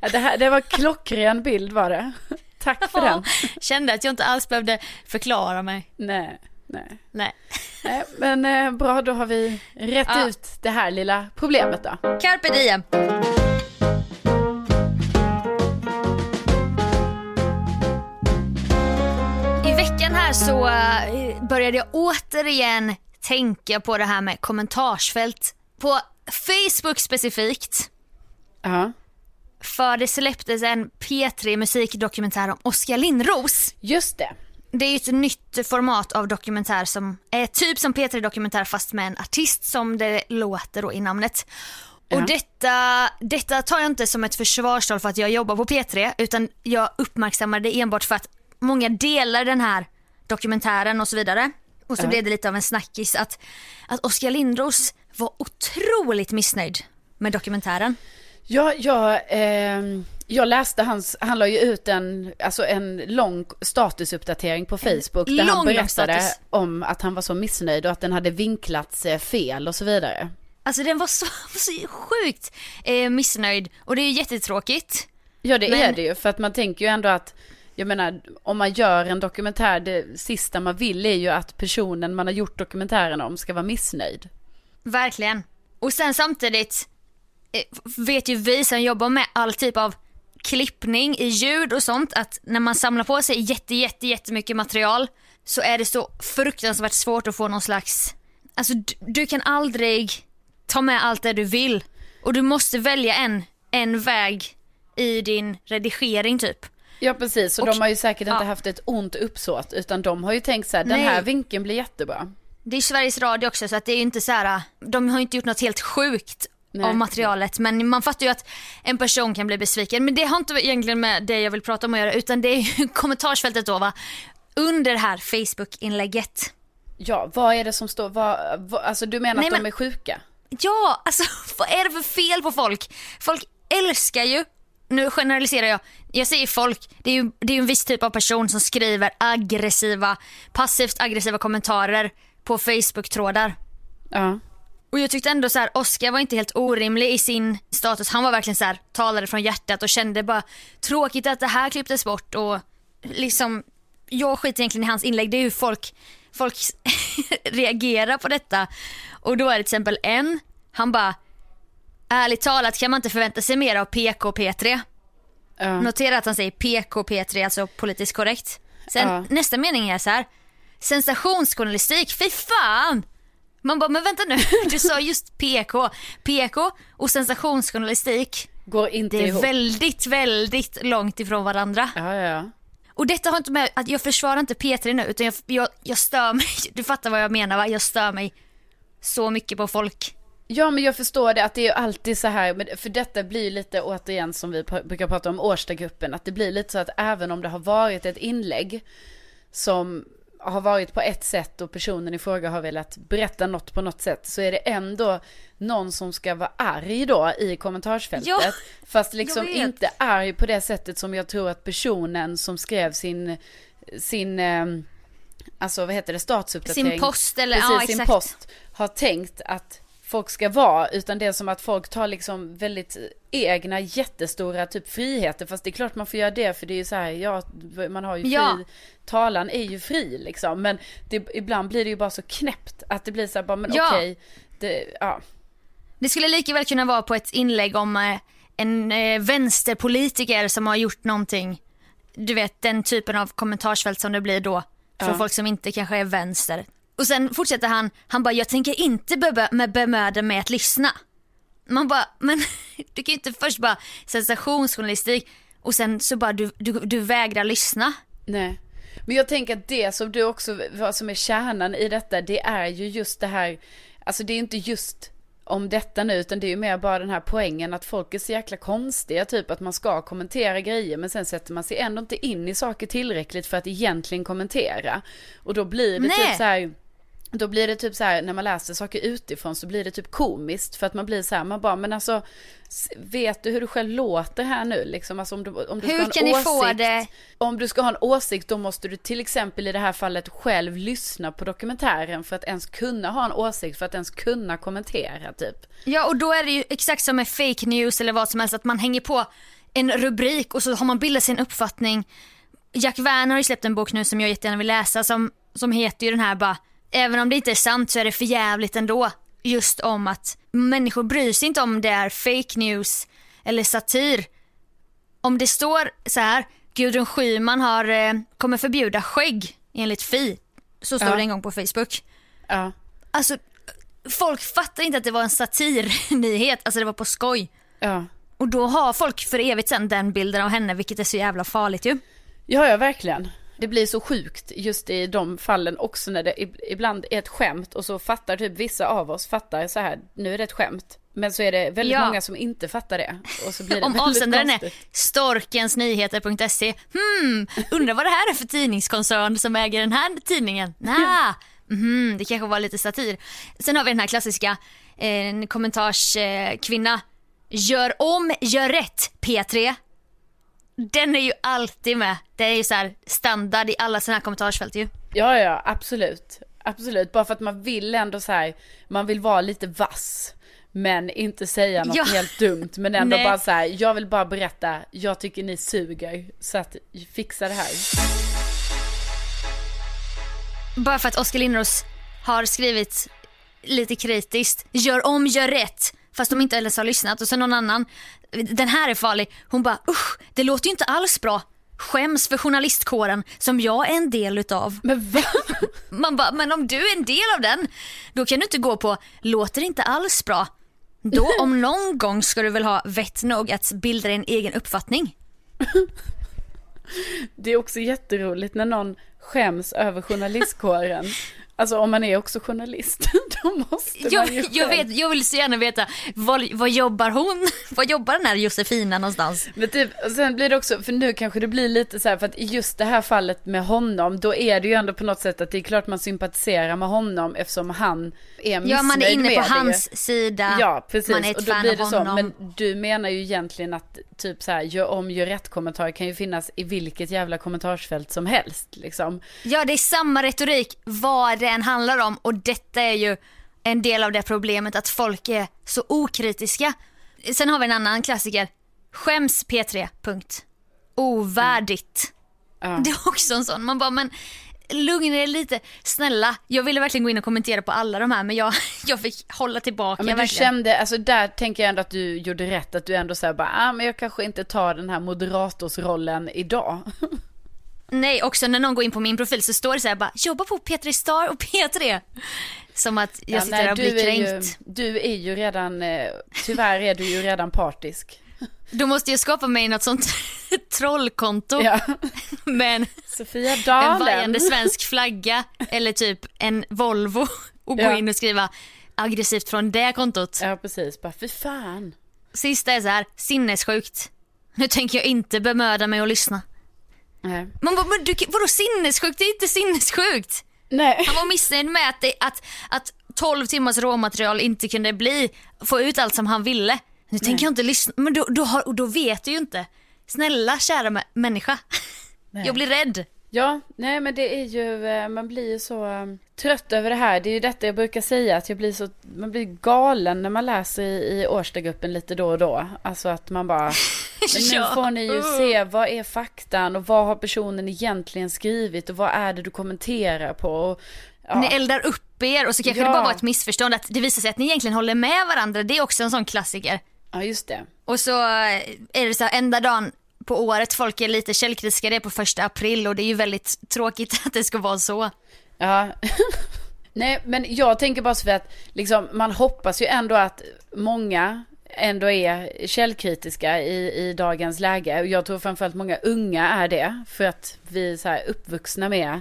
det, här, det var klockren bild var det. Tack för den. Kände att jag inte alls behövde förklara mig. Nej, nej. Nej. nej men eh, bra, då har vi rätt Ja. ut det här lilla problemet då. Carpe diem. I veckan här så eh, började jag återigen tänka på det här med kommentarsfält. På Facebook specifikt. Ja, För det släpptes en P3 musikdokumentär om Oskar Lindros. just det. Det är ju ett nytt format av dokumentär som är typ som P3 Dokumentär fast med en artist som det låter då i namnet. Och Ja. detta, detta tar jag inte som ett försvarstal för att jag jobbar på P3 utan jag uppmärksammar det enbart för att många delar den här dokumentären och så vidare. Och så Ja. blev det lite av en snackis att, att Oskar Lindros var otroligt missnöjd med dokumentären. Ja, jag, ehm, jag läste hans, han la ju ut en, alltså en lång statusuppdatering på Facebook där lång, han berättade status. om att han var så missnöjd och att den hade vinklats eh, fel och så vidare. Alltså den var så, så sjukt eh, missnöjd och det är ju jättetråkigt. Ja det Men- är det ju, för att man tänker ju ändå att, jag menar, om man gör en dokumentär, det sista man vill är ju att personen man har gjort dokumentären om ska vara missnöjd. Verkligen. Och sen samtidigt, eh, vet ju vi som jobbar med all typ av klippning i ljud och sånt att när man samlar på sig jätte, jätte, jättemycket material så är det så fruktansvärt svårt att få någon slags, alltså du, du kan aldrig ta med allt det du vill och du måste välja en, en väg i din redigering typ. Ja precis, och, Och- de har ju säkert inte ja. haft ett ont uppsåt utan de har ju tänkt så här, den här vinkeln blir jättebra. Det är Sveriges Radio också så att det är ju inte så här, de har ju inte gjort något helt sjukt Nej. av materialet men man fattar ju att en person kan bli besviken. Men det har inte egentligen med det jag vill prata om att göra utan det är ju kommentarsfältet då va. Under det här Facebook-inlägget. Ja, vad är det som står, vad, vad, alltså du menar Nej, att de men- är sjuka? Ja, alltså vad är det för fel på folk? Folk älskar ju, nu generaliserar jag, jag säger folk, det är ju det är en viss typ av person som skriver aggressiva, passivt aggressiva kommentarer på Facebook-trådar. Ja. Och jag tyckte ändå så här, Oscar var inte helt orimlig i sin status. Han var verkligen så här, talade från hjärtat och kände bara tråkigt att det här klipptes bort och liksom, jag skiter egentligen i hans inlägg. Det är hur folk, folk reagerar på detta. Och då är det till exempel en, han bara, ärligt talat kan man inte förvänta sig mer av PK P3. Ja. Notera att han säger PK P3, alltså politiskt korrekt. Sen Ja. nästa mening är så här. Sensationsjournalistik, fy fan! Man bara, men vänta nu, du sa just PK. PK och sensationsjournalistik, Går inte det är ihop. väldigt, väldigt långt ifrån varandra. Ja, ja, ja. Och detta har inte med att jag försvarar inte P3 nu utan jag, jag, jag stör mig, du fattar vad jag menar va? Jag stör mig så mycket på folk. Ja men jag förstår det att det är ju alltid så här, men för detta blir ju lite återigen som vi pr- brukar prata om Årstagruppen, att det blir lite så att även om det har varit ett inlägg som har varit på ett sätt och personen i fråga har velat berätta något på något sätt så är det ändå någon som ska vara arg då i kommentarsfältet. Ja, fast liksom inte arg på det sättet som jag tror att personen som skrev sin, sin ehm, alltså vad heter det, statsuppdatering. Sin post eller- Precis, ja, sin exakt. post har tänkt att folk ska vara, utan det är som att folk tar liksom väldigt egna jättestora typ friheter, fast det är klart man får göra det för det är ju så här, ja, man har ju fri, Ja. talan är ju fri liksom, men det, ibland blir det ju bara så knäppt att det blir så här, bara men Ja. okej, det, ja, Det skulle lika väl kunna vara på ett inlägg om eh, en eh, vänsterpolitiker som har gjort någonting. Du vet den typen av kommentarsfält som det blir då. Från Ja. folk som inte kanske är vänster. Och sen fortsätter han, han bara jag tänker inte bemöda mig att lyssna. Man bara, men du kan ju inte först bara sensationsjournalistik och sen så bara du, du, du vägrar lyssna. Nej. Men jag tänker att det som du också, vad som är kärnan i detta, det är ju just det här, alltså det är inte just om detta nu, utan det är ju mer bara den här poängen att folk är så jäkla konstiga, typ att man ska kommentera grejer, men sen sätter man sig ändå inte in i saker tillräckligt för att egentligen kommentera. Och då blir det Nej. typ så här, då blir det typ så här, när man läser saker utifrån så blir det typ komiskt för att man blir så här, man bara, men alltså, vet du hur du själv låter här nu liksom? Alltså om du, om du ska Hur ha en åsikt, om du ska ha en åsikt då måste du till exempel i det här fallet själv lyssna på dokumentären för att ens kunna ha en åsikt, för att ens kunna kommentera typ. Ja och då är det ju exakt som med fake news eller vad som helst att man hänger på en rubrik och så har man bildat sin uppfattning. Jack Werner har ju släppt en bok nu som jag jättegärna vill läsa som, som heter ju den här bara Även om det inte är sant så är det för jävligt ändå. Just om att människor bryr sig inte om det är fake news eller satir. Om det står så här Gudrun Schyman har, eh, kommer förbjuda skägg enligt Fi. Så står Ja. det en gång på Facebook. Ja. Alltså folk fattar inte att det var en satirnyhet, alltså det var på skoj. Ja. Och då har folk för evigt sen den bilden av henne vilket är så jävla farligt ju. Ja, ja, verkligen. Det blir så sjukt just i de fallen också när det ib- ibland är ett skämt och så fattar typ vissa av oss fattar så här, nu är det ett skämt. Men så är det väldigt Ja. många som inte fattar det. Och så blir det Om avsändaren är storkensnyheter.se. Hmm, undrar vad det här är för tidningskoncern som äger den här tidningen? Nah. Mhm, det kanske var lite satir. Sen har vi den här klassiska eh, en kommentarskvinna. Eh, gör om, gör rätt P3. Den är ju alltid med. Det är ju så här standard i alla sådana här kommentarsfält ju. Ja, ja, absolut. Absolut, bara för att man vill ändå så här, man vill vara lite vass. Men inte säga något Ja. helt dumt. Men ändå bara så här, jag vill bara berätta, jag tycker ni suger. Så att fixa det här. Bara för att Oskar Lindros har skrivit lite kritiskt, gör om, gör rätt. Fast de inte ens har lyssnat och så någon annan, den här är farlig, hon bara usch, det låter ju inte alls bra. Skäms för journalistkåren som jag är en del utav. Men va? Man bara, men om du är en del av den, då kan du inte gå på låter inte alls bra. Då om någon gång ska du väl ha vett nog att bilda din egen uppfattning. Det är också jätteroligt när någon skäms över journalistkåren. Alltså om man är också journalist, måste man Jag, ju jag, vet, jag vill så gärna veta, vad, vad jobbar hon? Vad jobbar den här Josefina någonstans? Men typ, och sen blir det också, för nu kanske det blir lite så här, för att i just det här fallet med honom, då är det ju ändå på något sätt att det är klart man sympatiserar med honom eftersom han är missnöjd Ja, man är inne på det. hans sida. Ja, precis. Man är ett och då fan blir av det så. honom. Men du menar ju egentligen att typ så här, gör om, gör rätt kommentarer kan ju finnas i vilket jävla kommentarsfält som helst liksom. Ja, det är samma retorik vad det än handlar om och detta är ju en del av det problemet att folk är så okritiska. Sen har vi en annan klassiker. Skäms P3. Punkt. Ovärdigt. Ja. Det är också en sån. Man bara, men lugna er lite. Snälla, jag ville verkligen gå in och kommentera på alla de här men jag, jag fick hålla tillbaka Ja, men du verkligen. kände, alltså där tänker jag ändå att du gjorde rätt, att du ändå säger bara, ah, men jag kanske inte tar den här moderatorsrollen idag. Nej, också när någon går in på min profil så står det så här bara jobba på P3 Star och P3. Som att jag Ja, sitter nej, och blir du är ju, kränkt. du är ju redan, eh, tyvärr är du ju redan partisk. Då måste jag skapa mig något sånt trollkonto Ja. med en, Sofia en Dalen. vajande svensk flagga eller typ en Volvo och gå Ja. in och skriva aggressivt från det kontot. Ja, precis. Bara, fy fan. Sista är så här, sinnessjukt. Nu tänker jag inte bemöda mig att lyssna. Nej. Man bara, men du, vadå sinnessjukt? Det är inte sinnessjukt. Nej. Han var missnöjd med att, det, att, att 12 timmars råmaterial inte kunde bli, få ut allt som han ville. Nu tänker jag inte lyssna, men då, då, har, då vet du ju inte. Snälla kära mä- människa. Jag blir rädd. Ja, nej men det är ju, eh, man blir ju så eh, trött över det här. Det är ju detta jag brukar säga, att jag blir så, man blir galen när man läser i, i Årstagruppen lite då och då. Alltså att man bara, nu får ni ju se, vad är faktan och vad har personen egentligen skrivit och vad är det du kommenterar på? Och, ja. Ni eldar upp er och så kanske Ja. det bara var ett missförstånd att det visar sig att ni egentligen håller med varandra. Det är också en sån klassiker. ja, just det. Och så eh, är det så här enda dagen på året folk är lite källkritiska, det är på första april och det är ju väldigt tråkigt att det ska vara så. Ja. Nej, men jag tänker bara så för att liksom, man hoppas ju ändå att många ändå är källkritiska i, i dagens läge. Och jag tror framförallt många unga är det. För att vi är så här uppvuxna med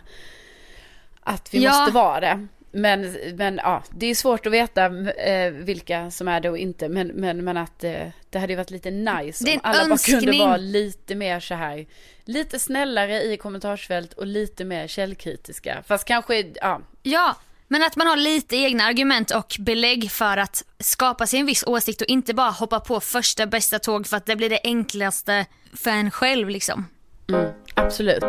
att vi Ja. måste vara det. Men, men ja, det är svårt att veta eh, vilka som är det och inte. Men, men, men att eh, det hade ju varit lite nice om alla bara kunde vara lite mer så här. Lite snällare i kommentarsfält och lite mer källkritiska. Fast kanske, ja, Ja, men att man har lite egna argument och belägg för att skapa sig en viss åsikt och inte bara hoppa på första bästa tåg för att det blir det enklaste för en själv liksom. Mm, absolut.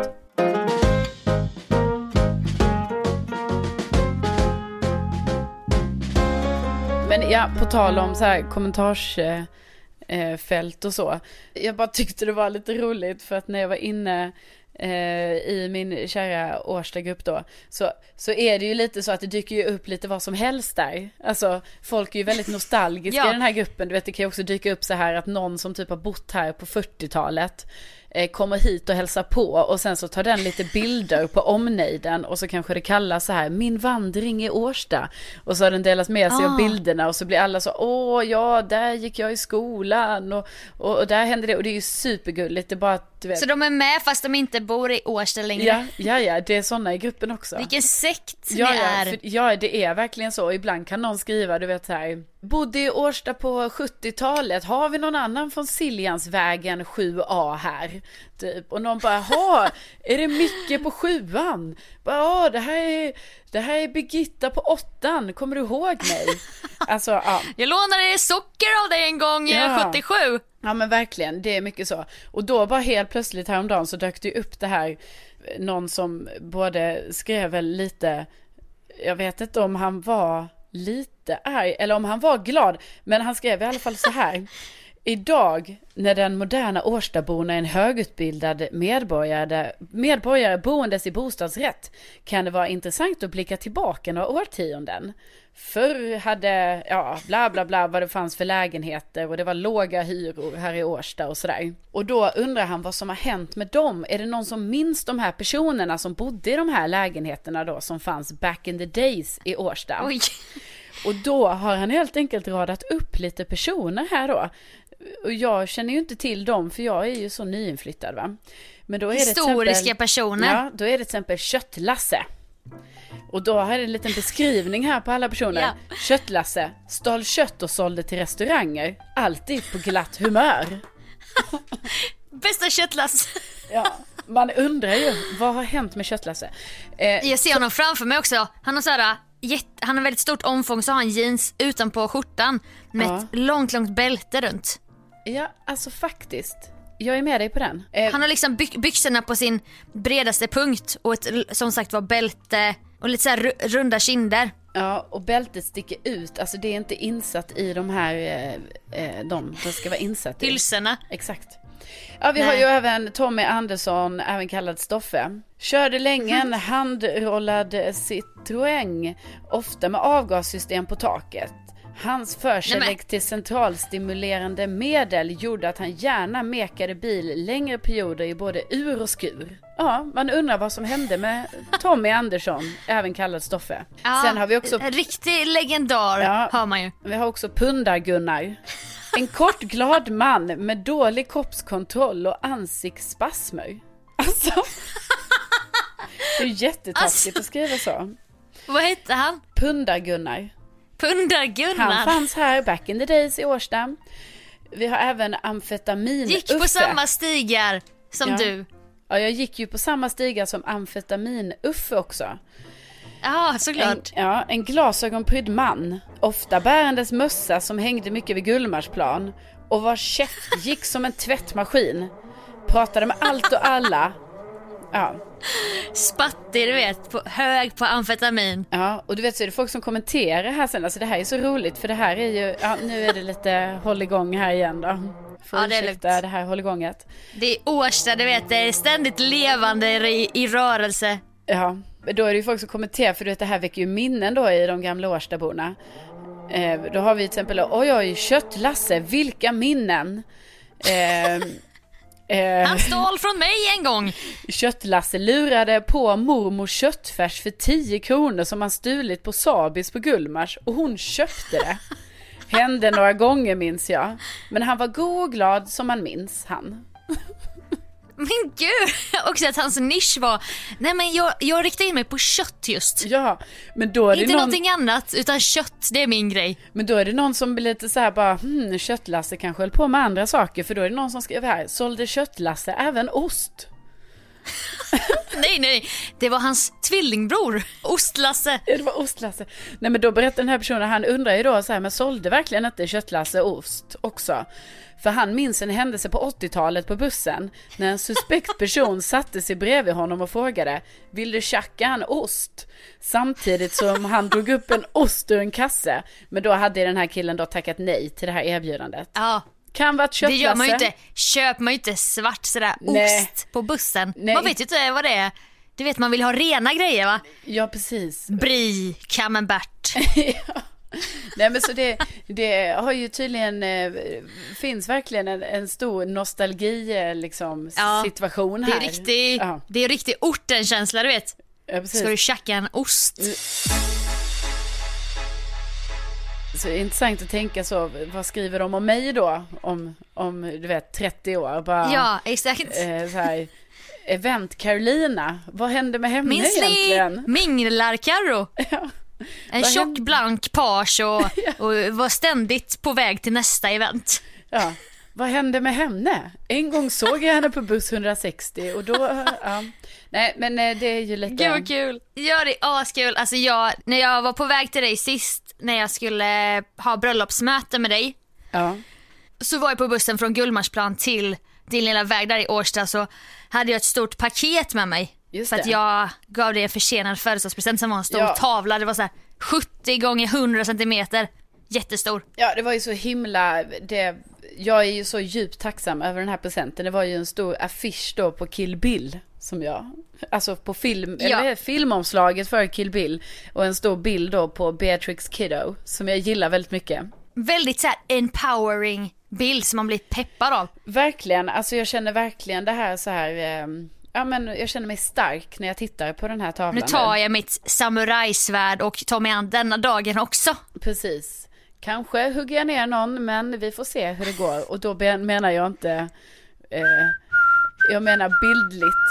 Men ja, på tal om så här kommentarsfält eh, och så. Jag bara tyckte det var lite roligt för att när jag var inne eh, i min kära Årstagrupp då, så, så är det ju lite så att det dyker ju upp lite vad som helst där. Alltså, folk är ju väldigt nostalgiska Ja. i den här gruppen. Du vet, det kan ju också dyka upp så här att någon som typ har bott här på 40-talet eh, kommer hit och hälsar på och sen så tar den lite bilder på omnejden och så kanske det kallas så här min vandring i Årsta och så har den delat med sig av Ah. bilderna och så blir alla så åh ja där gick jag i skolan och, och, och där hände det och det är ju supergulligt det är bara att du vet Så de är med fast de inte bor i Årsta längre. Ja, ja, ja, det är sådana i gruppen också. Vilken sekt Ja, ni ja, är. för, ja, det är verkligen så. Ibland kan någon skriva, du vet så här, bodde i Årsta på 70-talet, har vi någon annan från Siljansvägen 7A här? Typ. Och någon bara, jaha, är det Micke på sjuan? Ja, det här är, det här är Birgitta på åttan, kommer du ihåg mig? Alltså, ja. Jag lånade socker av dig en gång Ja. 77. Ja men verkligen, det är mycket så. Och då bara helt plötsligt häromdagen så dök det upp det här, eh, någon som både skrev väl lite, jag vet inte om han var lite arg eller om han var glad, men han skrev i alla fall så här. Idag när den moderna Årstaborna är en högutbildad medborgare, medborgare boendes i bostadsrätt kan det vara intressant att blicka tillbaka några årtionden. Förr hade, ja, bla bla bla vad det fanns för lägenheter och det var låga hyror här i Årsta och sådär. Och då undrar han vad som har hänt med dem. Är det någon som minns de här personerna som bodde i de här lägenheterna då som fanns back in the days i Årsta? Oj. Och då har han helt enkelt radat upp lite personer här då. Och jag känner ju inte till dem för jag är ju så nyinflyttad va. Men då är det Historiska exempel, personer. Ja, då är det till exempel Köttlasse. Och då har jag en liten beskrivning här på alla personer. Ja. Köttlasse, stal kött och sålde till restauranger. Alltid på glatt humör. Bästa köttlass. Ja, man undrar ju, vad har hänt med Köttlasse? Eh, Jag ser honom framför mig också. Han har så här, jätte, han har väldigt stort omfång så har han jeans utanpå skjortan med Ja. ett långt, långt bälte runt. ja, alltså faktiskt. Jag är med dig på den. Eh, Han har liksom by- byxorna på sin bredaste punkt och ett som sagt var bälte och lite så här ru- runda kinder. Ja, och bältet sticker ut. Alltså det är inte insatt i de här, eh, eh, de det ska vara insatt i. Hylsorna. Exakt. Ja, vi har Nej. ju även Tommy Andersson, även kallad Stoffe. Körde länge en handrollad Citroën, ofta med avgassystem på taket. Hans förkärlek till centralstimulerande medel gjorde att han gärna mekade bil längre perioder i både ur och skur. Ja, man undrar vad som hände med Tommy Andersson, även kallad Stoffe. Ja, Sen har vi också En riktig legendar Ja. hör man ju. vi har också Pundar-Gunnar. En kort glad man med dålig kroppskontroll och ansiktsspasmer. Alltså. Det är jättetaskigt Alltså. att skriva så. Vad hette han? Pundar-Gunnar. Pundar-Gunnar. Han fanns här back in the days i Årsta. Vi har även amfetamin Gick på Uffe. samma stigar som Ja. du. Ja, jag gick ju på samma stigar som amfetamin-Uffe också. Ja, En, såklart. ja, en glasögonprydd man, ofta bärandes mössa som hängde mycket vid Gullmarsplan och vars käft gick som en tvättmaskin. Pratade med allt och alla. Ja, Spattig du vet, på, hög på amfetamin. ja, och du vet så är det folk som kommenterar här sen, alltså det här är så roligt för det här är ju, ja nu är det lite hålligång här igen då. Får Ja, det är ursäkta lugnt. det här hålligånget. Det är Årsta, du vet, det är ständigt levande i, i rörelse. Ja, då är det ju folk som kommenterar för du vet det här väcker ju minnen då i de gamla Årstaborna. Eh, då har vi till exempel, oj oj, Köttlasse, vilka minnen. Eh, eh, Han stal från mig en gång. Köttlasse lurade på mormor köttfärs för 10 kronor som han stulit på Sabis på Gullmars och hon köpte det. Hände några gånger minns jag. Men han var god och glad som man minns han. Men gud, också att hans nisch var, nej men jag, jag riktar in mig på kött just. Ja, men då är det Inte någon... någonting annat, utan kött, det är min grej. Men då är det någon som blir lite så här bara, hmm, Köttlasse kanske höll på med andra saker. För då är det någon som skriver här, sålde Köttlasse även ost? Nej, nej, det var hans tvillingbror, Ostlasse. Ja, det var ostlasse. Nej men då berättar den här personen, han undrar ju då så här, men sålde verkligen inte Köttlasse ost också? För han minns en händelse på 80-talet på bussen när en suspekt person satte sig bredvid honom och frågade Vill du tjacka en ost? Samtidigt som han drog upp en ost ur en kasse. Men då hade den här killen då tackat nej till det här erbjudandet. Ja, Kan vara ett det köttlasse. gör man ju inte. Köper man ju inte svart sådär Nej. ost på bussen. Nej. Man vet ju inte vad det är. Du vet man vill ha rena grejer va? Ja precis. Brie, camembert. Nej men så det, det har ju tydligen, eh, finns verkligen en, en stor nostalgi eh, liksom Ja, situation Det här. är riktig, Ja, det är riktig ortenkänsla du vet. ja precis. Ska du tjacka en ost? Så det är intressant att tänka så, vad skriver de om mig då? Om, om du vet 30 år bara. Ja, exakt. Eh, så här, event Carolina, vad hände med henne Minns ni egentligen? Minglar-Carro? Ja. En Vad tjock blank page och, och var ständigt på väg till nästa event. Ja, vad hände med henne? En gång såg jag henne på buss 160 och då, ja. Nej men eh, det är ju lite... Gud vad kul. Ja det är askul. Alltså jag, när jag var på väg till dig sist när jag skulle ha bröllopsmöte med dig Ja, så var jag på bussen från Gullmarsplan till din lilla väg där i Årsta så hade jag ett stort paket med mig. Just för att det. jag gav dig en försenad födelsedagspresent som var en stor Ja. tavla. Det var så här 70 gånger 100 centimeter. Jättestor. ja det var ju så himla, det, jag är ju så djupt tacksam över den här presenten. Det var ju en stor affisch då på Kill Bill. Som jag, alltså på film, Ja. eller filmomslaget för Kill Bill. Och en stor bild då på Beatrix Kiddo. Som jag gillar väldigt mycket. Väldigt så här empowering bild som man blir peppad av. Verkligen, alltså jag känner verkligen det här så här. ehm, ja men jag känner mig stark när jag tittar på den här tavlan. Nu tar jag mitt samurajsvärd och tar mig an denna dagen också. Precis. Kanske hugger jag ner någon, men vi får se hur det går. Och då menar jag inte, eh, jag menar bildligt.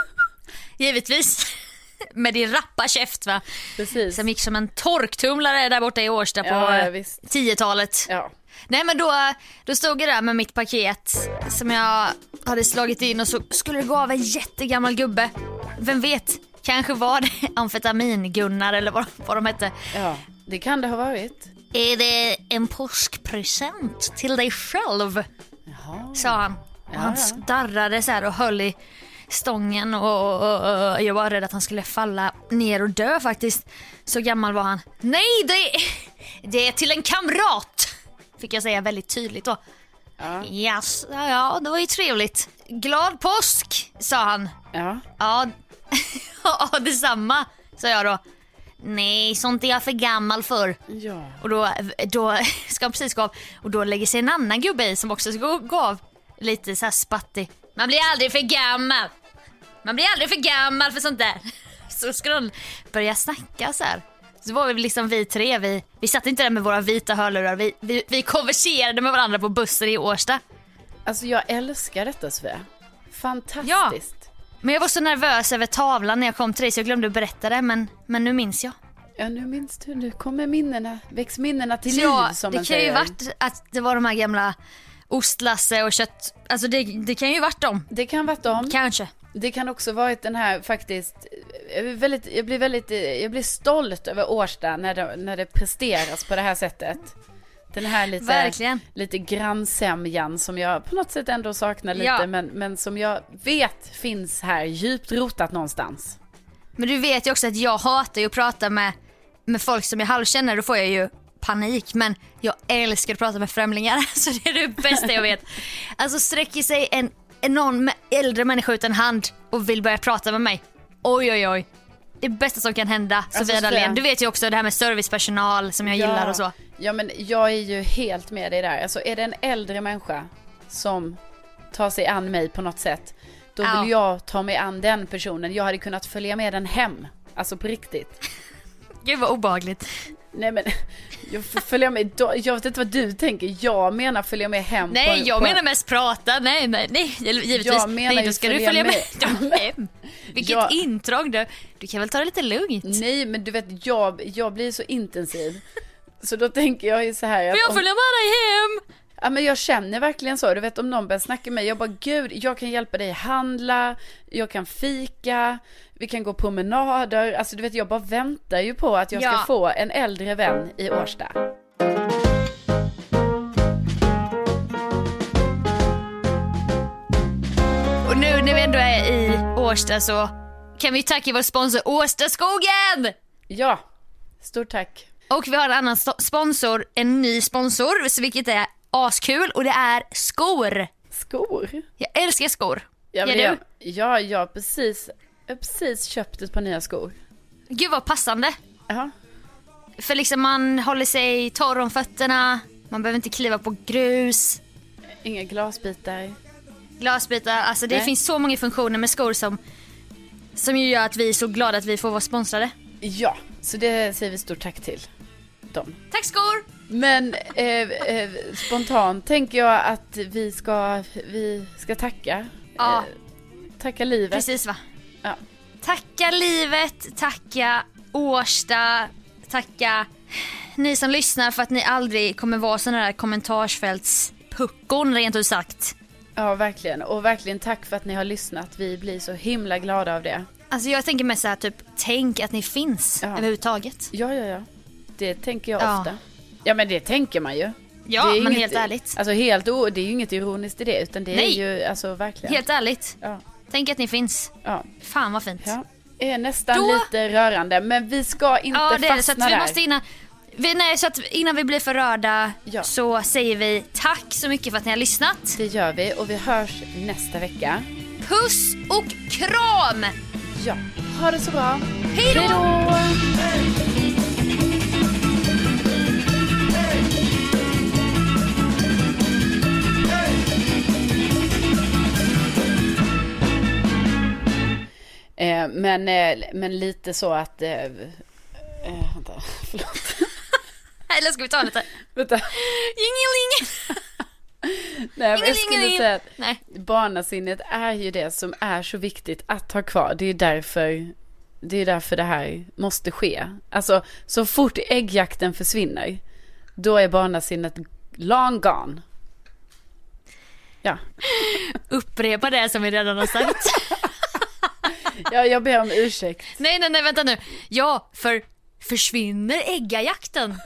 Givetvis. Med din rappa käft va. Precis. Som gick som en torktumlare där borta i Årsta på Ja, ja, eh, visst. 10-talet. Ja. Nej men då, då stod jag där med mitt paket som jag hade slagit in och så skulle det gå av en jättegammal gubbe. Vem vet, kanske var det amfetamin-Gunnar eller vad, vad de hette. ja, det kan det ha varit. Är det en påskpresent till dig själv? Jaha. Sa han. Och han darrade så här och höll i stången och, och, och jag var rädd att han skulle falla ner och dö faktiskt. Så gammal var han. Nej, det, det är till en kamrat! Fick jag säga väldigt tydligt då. Ja. Yes, ja, ja, det var ju trevligt. Glad påsk, sa han. Ja. Ja, ja detsamma, sa jag då. Nej, sånt är jag för gammal för. Ja. Och då, då ska han precis gå av och då lägger sig en annan gubbe i som också ska gå, av. Lite så här spattig. Man blir aldrig för gammal. Man blir aldrig för gammal för sånt där. Så ska de börja snacka så här. Så var vi liksom vi tre, vi, vi satt inte där med våra vita hörlurar, vi, vi, vi konverserade med varandra på bussen i Årsta. Alltså jag älskar detta Svea. Fantastiskt. Men jag var så nervös över tavlan när jag kom till dig så jag glömde att berätta det men, men nu minns jag. Ja. nu minns du, nu kommer minnena, väcks minnena till liv ja, som det man kan ju säger. varit att det var de här gamla ostlasse och kött, alltså det, det kan ju varit dem. Det kan varit dem. Kanske. Det kan också varit den här faktiskt, jag blir väldigt, jag blir väldigt, jag blir stolt över Årsta när det, när det presteras på det här sättet. Den här lite, Verkligen. lite grannsämjan som jag på något sätt ändå saknar lite, Ja. men, men som jag vet finns här djupt rotat någonstans. Men du vet ju också att jag hatar ju att prata med, med folk som jag halvkänner, då får jag ju panik. Men jag älskar att prata med främlingar, så det är det bästa jag vet. Alltså sträcker sig en, någon äldre människa ut en hand och vill börja prata med mig. Oj oj oj. Det bästa som kan hända, Sofia Svea. Dalén. Du vet ju också det här med servicepersonal som jag gillar och så. Ja, men jag är ju helt med dig där. Alltså är det en äldre människa som tar sig an mig på något sätt, då Ja. vill jag ta mig an den personen. Jag hade kunnat följa med den hem. Alltså på riktigt. Gud vad obehagligt. Nej men, jag följa med, jag vet inte vad du tänker, jag menar följa med hem Nej, på, jag på, menar mest prata. Nej, nej, nej. Givetvis. Jag menar nej, då ska du följa följa med, med. hem. Vilket Jag- intrång du. Du kan väl ta det lite lugnt? Nej men du vet, jag, jag blir så intensiv. Så då tänker jag ju så här Får jag följa med dig hem? Ja, men jag känner verkligen så, du vet om någon börjar snacka med mig, jag bara gud, jag kan hjälpa dig handla, jag kan fika, vi kan gå promenader, alltså du vet jag bara väntar ju på att jag ska Ja. få en äldre vän i Årsta. Och nu när vi ändå är i Årsta så kan vi tacka vår sponsor Årstaskogen! Ja, stort tack. Och vi har en annan sponsor, en ny sponsor, vilket är askul och det är skor. Skor. Jag älskar skor. Ja, Gör men du? jag, ja, jag har precis, jag precis köpt ett par nya skor. Gud vad passande. Ja. För liksom man håller sig torr om fötterna, man behöver inte kliva på grus, Inga glasbitar. glasbitar. Alltså det Nej. finns så många funktioner med skor som, som ju gör att vi är så glada att vi får vara sponsrade. Ja, så det säger vi stort tack till dem. Tack skor! Men eh, eh, spontant tänker jag att vi ska, vi ska tacka. Ja. Eh, tacka livet. Precis va? Ja. Tacka livet, tacka Årsta, tacka ni som lyssnar för att ni aldrig kommer vara sådana där kommentarsfältspuckon rent ut sagt. ja, verkligen. Och verkligen tack för att ni har lyssnat. Vi blir så himla glada av det. Alltså jag tänker mest såhär typ, tänk att ni finns Ja. överhuvudtaget. Ja, ja, ja. Det tänker jag Ja. ofta. Ja, men det tänker man ju. Ja, det är men inget, helt ärligt. Alltså helt o, det är ju inget ironiskt i det, utan det Nej. är ju alltså verkligen. Helt ärligt. Ja, Tänk att ni finns. ja, Fan vad fint. ja. Är nästan Då- lite rörande, men vi ska inte Ja det är det, så fastna att vi där. måste hinna Vi, nej, så att innan vi blir för rörda Ja. så säger vi tack så mycket för att ni har lyssnat. Det gör vi och vi hörs nästa vecka. Puss och kram! Ja, ha det så bra. Hej då! Eh, men, eh, men lite så att... Eh, eh, vänta, förlåt. Eller ska vi ta lite? vänta. Jingeling! Nej, men jag skulle säga att Nej. barnasinnet är ju det som är så viktigt att ha kvar. Det är därför det, är därför det här måste ske. Alltså, så fort äggjakten försvinner, då är barnasinnet long gone. Ja, Upprepa det som vi redan har sagt. ja jag ber om ursäkt. nej, nej, nej, vänta nu. Ja, för försvinner äggajakten,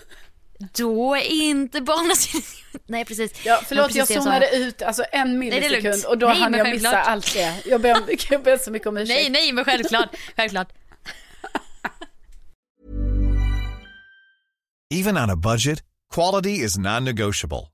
då är inte barnasinnet... Nej, precis. Ja, förlåt, jag precis sa. zoomade ut alltså en millisekund och då Nej, hann jag missa allt det. Jag ber, om, jag ber så mycket om ursäkt. Nej, nej, men självklart. Självklart. Even on a budget, quality is non-negotiable.